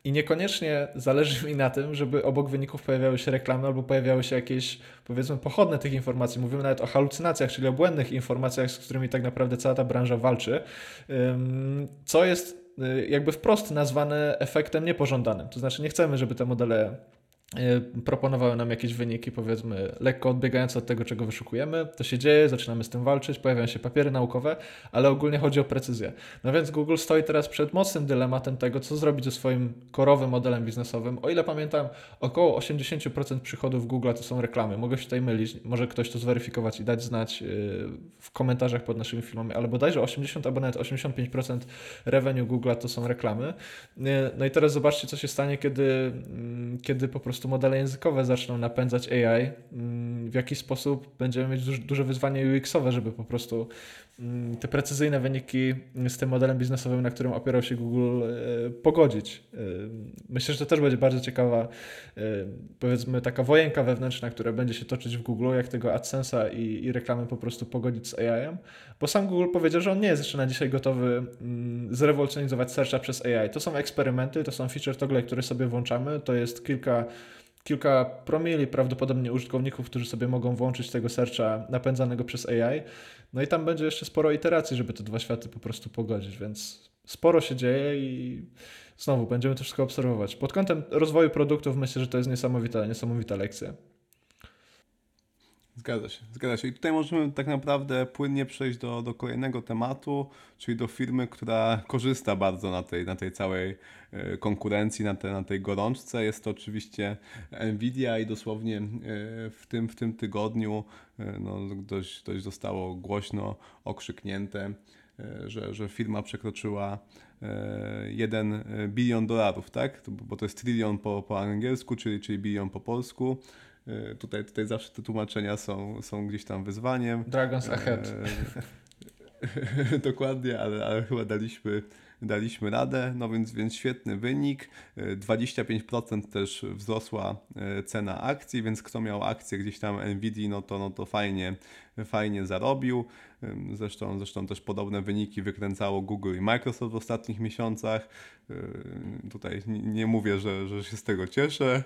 i niekoniecznie zależy mi na tym, żeby obok wyników pojawiały się reklamy albo pojawiały się jakieś, powiedzmy, pochodne tych informacji. Mówimy nawet o halucynacjach, czyli o błędnych informacjach, z którymi tak naprawdę cała ta branża walczy, co jest Y, jakby wprost nazwane efektem niepożądanym. To znaczy nie chcemy, żeby te modele Y, proponowały nam jakieś wyniki, powiedzmy, lekko odbiegające od tego, czego wyszukujemy. To się dzieje, zaczynamy z tym walczyć, pojawiają się papiery naukowe, ale ogólnie chodzi o precyzję. No więc Google stoi teraz przed mocnym dylematem tego, co zrobić ze swoim korowym modelem biznesowym. O ile pamiętam, około 80% przychodów Google to są reklamy. Mogę się tutaj mylić, może ktoś to zweryfikować i dać znać y, w komentarzach pod naszymi filmami, ale bodajże 80 albo nawet 85% revenue Google to są reklamy. Y, no i teraz zobaczcie, co się stanie, kiedy, mm, kiedy po prostu prostu modele językowe zaczną napędzać AI, mm, w jaki sposób będziemy mieć duże, wyzwanie UX-owe, żeby po prostu te precyzyjne wyniki z tym modelem biznesowym, na którym opierał się Google, e, pogodzić. E, myślę, że to też będzie bardzo ciekawa, e, powiedzmy, taka wojenka wewnętrzna, która będzie się toczyć w Google, jak tego AdSense'a i, i reklamy po prostu pogodzić z AI-em, bo sam Google powiedział, że on nie jest jeszcze na dzisiaj gotowy mm, zrewolucjonizować searcha przez AI. To są eksperymenty, to są feature toggle, które sobie włączamy, to jest kilka kilka promili prawdopodobnie użytkowników, którzy sobie mogą włączyć tego searcha napędzanego przez AI. No i tam będzie jeszcze sporo iteracji, żeby te dwa światy po prostu pogodzić, więc sporo się dzieje i znowu będziemy to wszystko obserwować. Pod kątem rozwoju produktów myślę, że to jest niesamowita, niesamowita lekcja. Zgadza się, zgadza się. I tutaj możemy tak naprawdę płynnie przejść do, do kolejnego tematu, czyli do firmy, która korzysta bardzo na tej, na tej całej e, konkurencji, na, te, na tej gorączce. Jest to oczywiście Nvidia i dosłownie e, w tym, w tym tygodniu e, no, dość, dość zostało głośno okrzyknięte, że, że firma przekroczyła 1 bilion dolarów, tak? Bo to jest trylion po, po angielsku, czyli, czyli bilion po polsku. E, tutaj, tutaj zawsze te tłumaczenia są, są gdzieś tam wyzwaniem. Dragons ahead. E, dokładnie, ale, ale chyba daliśmy, daliśmy radę, no więc, więc świetny wynik. 25% e, też wzrosła cena akcji, więc kto miał akcję gdzieś tam Nvidia, no to, no to fajnie, fajnie zarobił. Zresztą, zresztą też podobne wyniki wykręcało Google i Microsoft w ostatnich miesiącach. Tutaj nie mówię, że, że się z tego cieszę.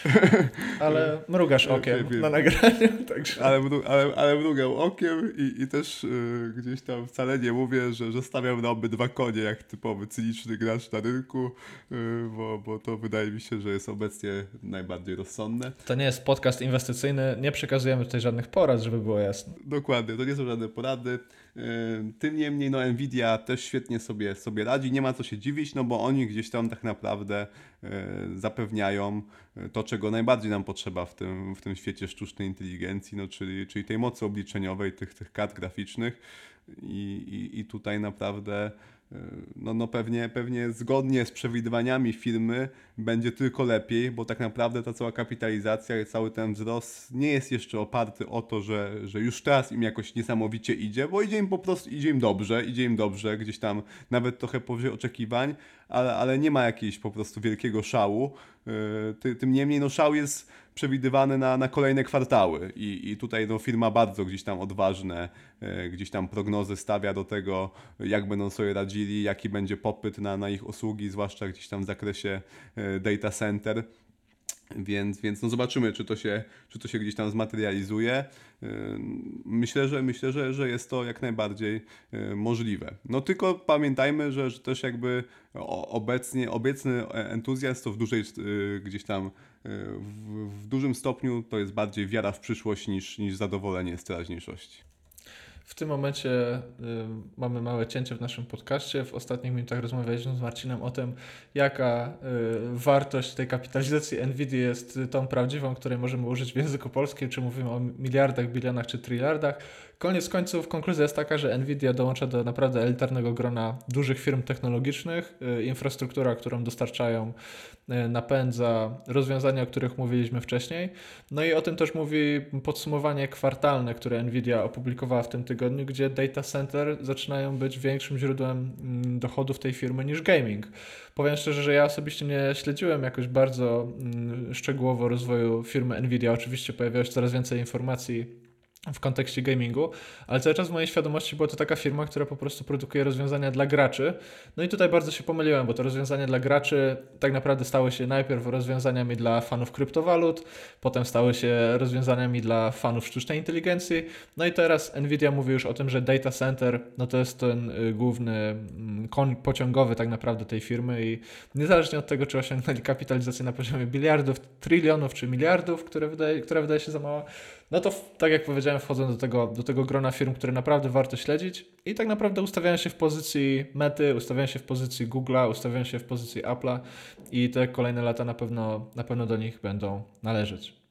Ale mrugasz okiem na nagraniu. Także. Ale, ale, ale mrugał okiem i, i też y, gdzieś tam wcale nie mówię, że, że stawiam na obydwa konie jak typowy cyniczny gracz na rynku, y, bo, bo to wydaje mi się, że jest obecnie najbardziej rozsądne. To nie jest podcast inwestycyjny, nie przekazujemy tutaj żadnych porad, żeby było jasne. Dokładnie, to nie są żadne porady. Tym niemniej no Nvidia też świetnie sobie, sobie radzi, nie ma co się dziwić, no bo oni gdzieś tam tak naprawdę zapewniają to, czego najbardziej nam potrzeba w tym, w tym świecie sztucznej inteligencji, no czyli, czyli tej mocy obliczeniowej, tych, tych kart graficznych i, i, i tutaj naprawdę no, no pewnie, pewnie zgodnie z przewidywaniami firmy będzie tylko lepiej, bo tak naprawdę ta cała kapitalizacja i cały ten wzrost nie jest jeszcze oparty o to, że, że już teraz im jakoś niesamowicie idzie, bo idzie im po prostu, idzie im dobrze, idzie im dobrze, gdzieś tam nawet trochę powyżej oczekiwań, ale, ale nie ma jakiegoś po prostu wielkiego szału. Yy, tym niemniej no szał jest przewidywany na, na kolejne kwartały i, i tutaj no, firma bardzo gdzieś tam odważne, yy, gdzieś tam prognozy stawia do tego, jak będą sobie radzili, jaki będzie popyt na, na ich usługi, zwłaszcza gdzieś tam w zakresie yy, data center. Więc, więc no zobaczymy, czy to, się, czy to się gdzieś tam zmaterializuje. Myślę, że myślę, że, że jest to jak najbardziej możliwe. No tylko pamiętajmy, że, że też jakby obecnie, obecny entuzjazm to w dużej gdzieś tam w, w dużym stopniu to jest bardziej wiara w przyszłość niż, niż zadowolenie z teraźniejszości. W tym momencie y, mamy małe cięcie w naszym podcaście. W ostatnich minutach rozmawialiśmy z Marcinem o tym, jaka y, wartość tej kapitalizacji Nvidia jest tą prawdziwą, której możemy użyć w języku polskim, czy mówimy o miliardach, bilionach czy tryliardach. Koniec końców konkluzja jest taka, że Nvidia dołącza do naprawdę elitarnego grona dużych firm technologicznych. Y, infrastruktura, którą dostarczają, y, napędza rozwiązania, o których mówiliśmy wcześniej. No i o tym też mówi podsumowanie kwartalne, które Nvidia opublikowała w tym tygodniu, gdzie data center zaczynają być większym źródłem mm, dochodów tej firmy niż gaming. Powiem szczerze, że ja osobiście nie śledziłem jakoś bardzo mm, szczegółowo rozwoju firmy Nvidia. Oczywiście pojawiało się coraz więcej informacji w kontekście gamingu, ale cały czas w mojej świadomości była to taka firma, która po prostu produkuje rozwiązania dla graczy. No i tutaj bardzo się pomyliłem, bo te rozwiązania dla graczy tak naprawdę stały się najpierw rozwiązaniami dla fanów kryptowalut, potem stały się rozwiązaniami dla fanów sztucznej inteligencji, no i teraz Nvidia mówi już o tym, że data center no to jest ten y, główny mm, koń pociągowy tak naprawdę tej firmy i niezależnie od tego, czy osiągnęli kapitalizację na poziomie biliardów, trylionów czy miliardów, które wydaje, która wydaje się za mała, no to tak jak powiedziałem, wchodzą do tego, do tego grona firm, które naprawdę warto śledzić i tak naprawdę ustawiają się w pozycji Mety, ustawiają się w pozycji Google'a, ustawiają się w pozycji Apple'a i te kolejne lata na pewno, na pewno do nich będą należeć.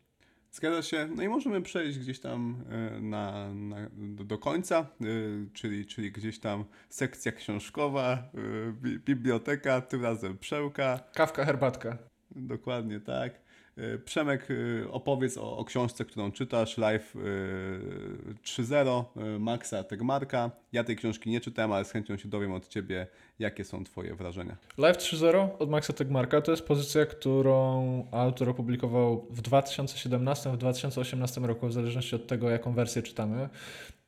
Zgadza się. No i możemy przejść gdzieś tam e, na, na do, końca, e, czyli, czyli gdzieś tam sekcja książkowa, e, biblioteka, tym razem przełka. Kawka, herbatka. Dokładnie tak. E, Przemek, e, opowiedz o, o, książce, którą czytasz, Live 3.0 e, Maxa Tegmarka. Ja tej książki nie czytałem, ale z chęcią się dowiem od Ciebie, jakie są Twoje wrażenia. Live 3.0 od Maxa Tegmarka to jest pozycja, którą autor opublikował w 2017, w 2018 roku, w zależności od tego, jaką wersję czytamy.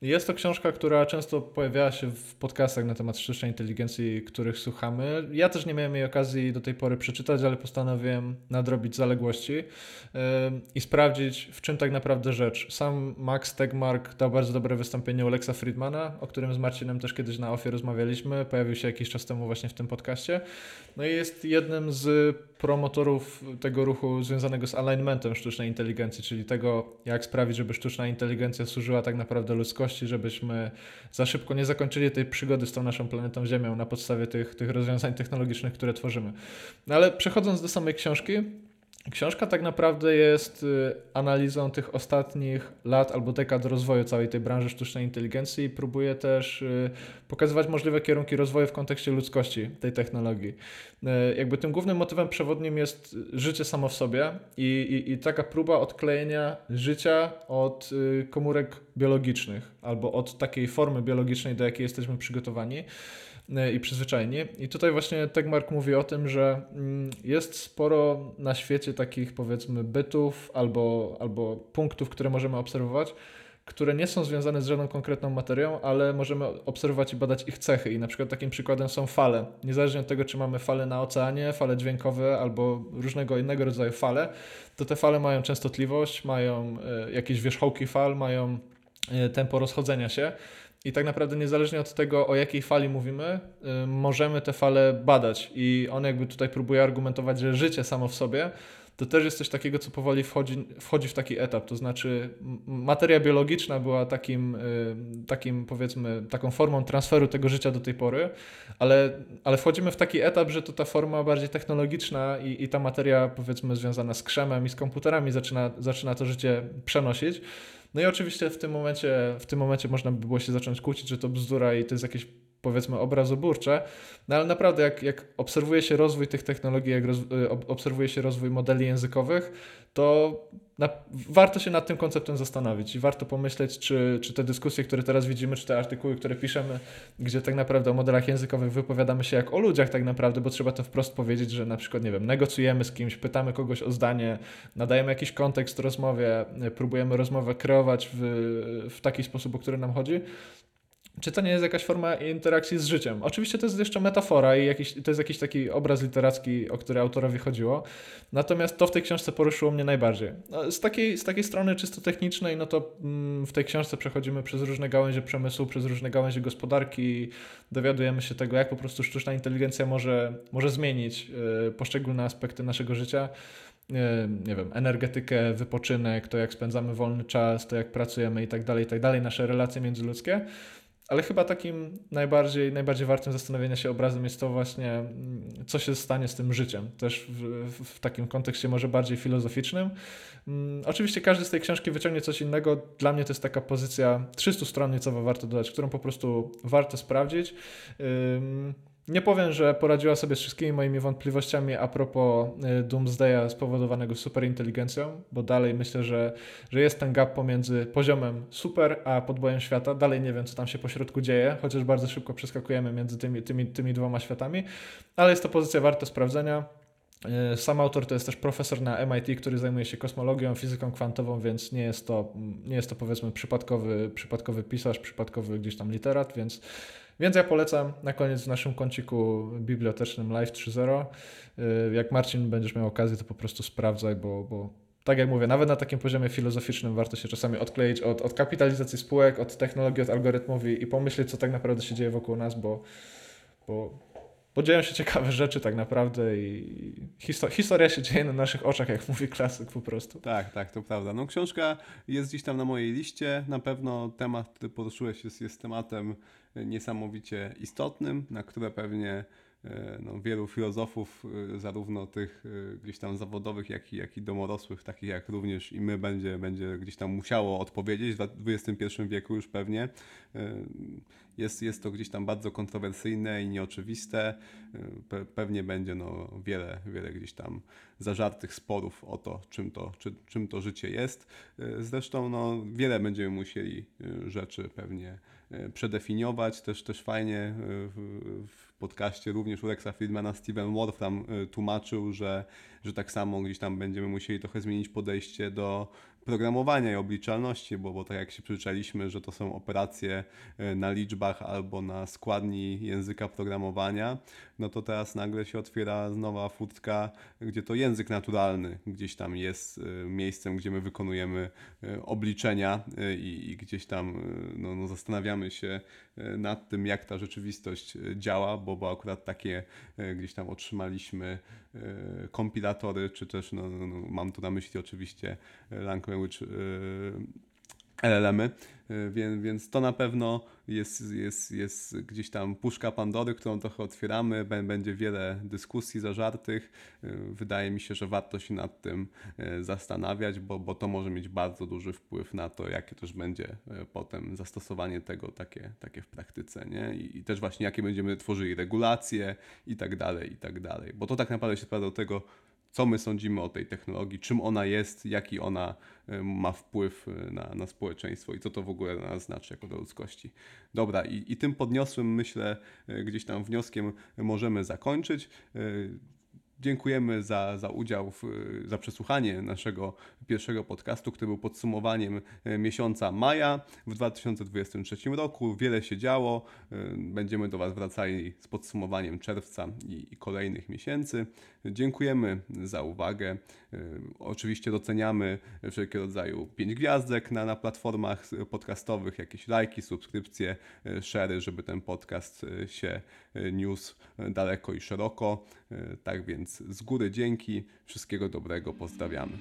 Jest to książka, która często pojawiała się w podcastach na temat sztucznej inteligencji, których słuchamy. Ja też nie miałem jej okazji do tej pory przeczytać, ale postanowiłem nadrobić zaległości. i sprawdzić, w czym tak naprawdę rzecz. Sam Max Tegmark dał bardzo dobre wystąpienie u Lexa Friedmana, o którym z Marcinem też kiedyś na ofie rozmawialiśmy. Pojawił się jakiś czas temu właśnie w tym podcaście. No i jest jednym z promotorów tego ruchu związanego z alignmentem sztucznej inteligencji, czyli tego, jak sprawić, żeby sztuczna inteligencja służyła tak naprawdę ludzkości, żebyśmy za szybko nie zakończyli tej przygody z tą naszą planetą Ziemią na podstawie tych, tych rozwiązań technologicznych, które tworzymy. No ale przechodząc do samej książki, Książka tak naprawdę jest y, analizą tych ostatnich lat albo dekad rozwoju całej tej branży sztucznej inteligencji i próbuje też y, pokazywać możliwe kierunki rozwoju w kontekście ludzkości tej technologii. Y, jakby tym głównym motywem przewodnim jest życie samo w sobie i, i, i taka próba odklejenia życia od komórek biologicznych albo od takiej formy biologicznej, do jakiej jesteśmy przygotowani. E, i przyzwyczajeni. I tutaj właśnie Tegmark mówi o tym, że mm, jest sporo na świecie takich powiedzmy bytów albo, albo punktów, które możemy obserwować, które nie są związane z żadną konkretną materią, ale możemy obserwować i badać ich cechy. I na przykład takim przykładem są fale. Niezależnie od tego, czy mamy fale na oceanie, fale dźwiękowe albo różnego innego rodzaju fale, to te fale mają częstotliwość, mają e, jakieś wierzchołki fal, mają e, tempo rozchodzenia się. I tak naprawdę niezależnie od tego, o jakiej fali mówimy, y, możemy te fale badać. I on jakby tutaj próbuje argumentować, że życie samo w sobie to też jest coś takiego, co powoli wchodzi, wchodzi w taki etap. To znaczy, materia biologiczna była takim, y, takim, powiedzmy, taką formą transferu tego życia do tej pory, ale, ale wchodzimy w taki etap, że to ta forma bardziej technologiczna i, i ta materia, powiedzmy, związana z krzemem i z komputerami zaczyna, zaczyna to życie przenosić. No i oczywiście w tym momencie, w tym momencie można by było się zacząć kłócić, że to bzdura i to jest jakieś powiedzmy obrazoburcze, no ale naprawdę jak, jak obserwuje się rozwój tych technologii, jak roz, y, obserwuje się rozwój modeli językowych, to na, warto się nad tym konceptem zastanowić i warto pomyśleć, czy, czy te dyskusje, które teraz widzimy, czy te artykuły, które piszemy, gdzie tak naprawdę o modelach językowych wypowiadamy się jak o ludziach tak naprawdę, bo trzeba to wprost powiedzieć, że na przykład, nie wiem, negocjujemy z kimś, pytamy kogoś o zdanie, nadajemy jakiś kontekst rozmowie, próbujemy rozmowę kreować w, w taki sposób, o który nam chodzi, czy to nie jest jakaś forma interakcji z życiem? Oczywiście to jest jeszcze metafora i jakiś, to jest jakiś taki obraz literacki, o który autorowi chodziło. Natomiast to w tej książce poruszyło mnie najbardziej. No, z, takiej, z takiej strony czysto technicznej, no to mm, w tej książce przechodzimy przez różne gałęzie przemysłu, przez różne gałęzie gospodarki, dowiadujemy się tego, jak po prostu sztuczna inteligencja może, może zmienić y, poszczególne aspekty naszego życia y, nie wiem, energetykę, wypoczynek, to jak spędzamy wolny czas, to jak pracujemy i tak dalej, i tak dalej, nasze relacje międzyludzkie. Ale chyba takim najbardziej, najbardziej wartym zastanowienia się obrazem jest to właśnie, mm, co się stanie z tym życiem. Też w, w, takim kontekście może bardziej filozoficznym. Um, oczywiście każdy z tej książki wyciągnie coś innego. Dla mnie to jest taka pozycja 300 stron niecowo warto dodać, którą po prostu warto sprawdzić. Nie powiem, że poradziła sobie z wszystkimi moimi wątpliwościami a propos y, Doomsdaya spowodowanego superinteligencją, bo dalej myślę, że, że jest ten gap pomiędzy poziomem super a podbojem świata. Dalej nie wiem, co tam się po środku dzieje, chociaż bardzo szybko przeskakujemy między tymi, tymi, tymi dwoma światami, ale jest to pozycja warta sprawdzenia. Y, sam autor to jest też profesor na MIT, który zajmuje się kosmologią, fizyką kwantową, więc nie jest to, nie jest to powiedzmy przypadkowy, przypadkowy pisarz, przypadkowy gdzieś tam literat, więc więc ja polecam na koniec w naszym kąciku bibliotecznym Live 3.0. Y, jak Marcin będziesz miał okazję, to po prostu sprawdzaj, bo, bo tak jak mówię, nawet na takim poziomie filozoficznym warto się czasami odkleić od, od kapitalizacji spółek, od technologii, od algorytmów i, i pomyśleć, co tak naprawdę się dzieje wokół nas, bo, bo, bo dzieją się ciekawe rzeczy tak naprawdę i histo historia się dzieje na naszych oczach, jak mówi klasyk po prostu. Tak, tak, to prawda. No książka jest gdzieś tam na mojej liście. Na pewno temat, który poruszyłeś jest, jest tematem niesamowicie istotnym, na które pewnie e, no, wielu filozofów, e, zarówno tych e, gdzieś tam zawodowych, jak i, jak i domorosłych, takich jak również i my, będzie, będzie gdzieś tam musiało odpowiedzieć w XXI wieku już pewnie. Jest, jest to gdzieś tam bardzo kontrowersyjne i nieoczywiste. Pe, pewnie będzie no, wiele, wiele gdzieś tam zażartych sporów o to, czym to, czy, czym to życie jest. Zresztą no, wiele będziemy musieli rzeczy pewnie przedefiniować. Też, też fajnie w, w podcaście również u Rexa Friedmana Steven Wolfram tłumaczył, że, że tak samo gdzieś tam będziemy musieli trochę zmienić podejście do programowania i obliczalności, bo, bo tak jak się przyzwyczailiśmy, że to są operacje e, na liczbach albo na składni języka programowania, no to teraz nagle się otwiera nowa furtka, gdzie to język naturalny gdzieś tam jest e, miejscem, gdzie my wykonujemy e, obliczenia e, i, i gdzieś tam no, no zastanawiamy się nad tym, jak ta rzeczywistość działa, bo, bo akurat takie gdzieś tam otrzymaliśmy kompilatory, czy też, no, no, no, mam tu na myśli oczywiście Language LLM-y, więc, więc to na pewno jest, jest, jest gdzieś tam puszka Pandory, którą trochę otwieramy, Bę- będzie wiele dyskusji zażartych. E, Wydaje mi się, że warto się nad tym e, zastanawiać, bo, bo to może mieć bardzo duży wpływ na to, jakie też będzie e, potem zastosowanie tego takie, takie w praktyce, nie? I, I też właśnie jakie będziemy tworzyli regulacje i tak dalej, i tak dalej. Bo to tak naprawdę się sprowadza do tego, co my sądzimy o tej technologii, czym ona jest, jaki ona e, ma wpływ e, na, na społeczeństwo i co to w ogóle dla nas znaczy jako dla ludzkości. Dobra, i, i tym podniosłym, myślę, e, gdzieś tam wnioskiem możemy zakończyć. Dziękujemy za, za udział, w, za przesłuchanie naszego pierwszego podcastu, który był podsumowaniem miesiąca maja w 2023 roku. Wiele się działo. Będziemy do Was wracali z podsumowaniem czerwca i, i kolejnych miesięcy. Dziękujemy za uwagę. E, Oczywiście doceniamy wszelkiego rodzaju pięć gwiazdek na, na platformach podcastowych, jakieś lajki, subskrypcje, e, share'y, żeby ten podcast e, się niósł daleko i szeroko. Tak więc z góry dzięki, wszystkiego dobrego, pozdrawiamy.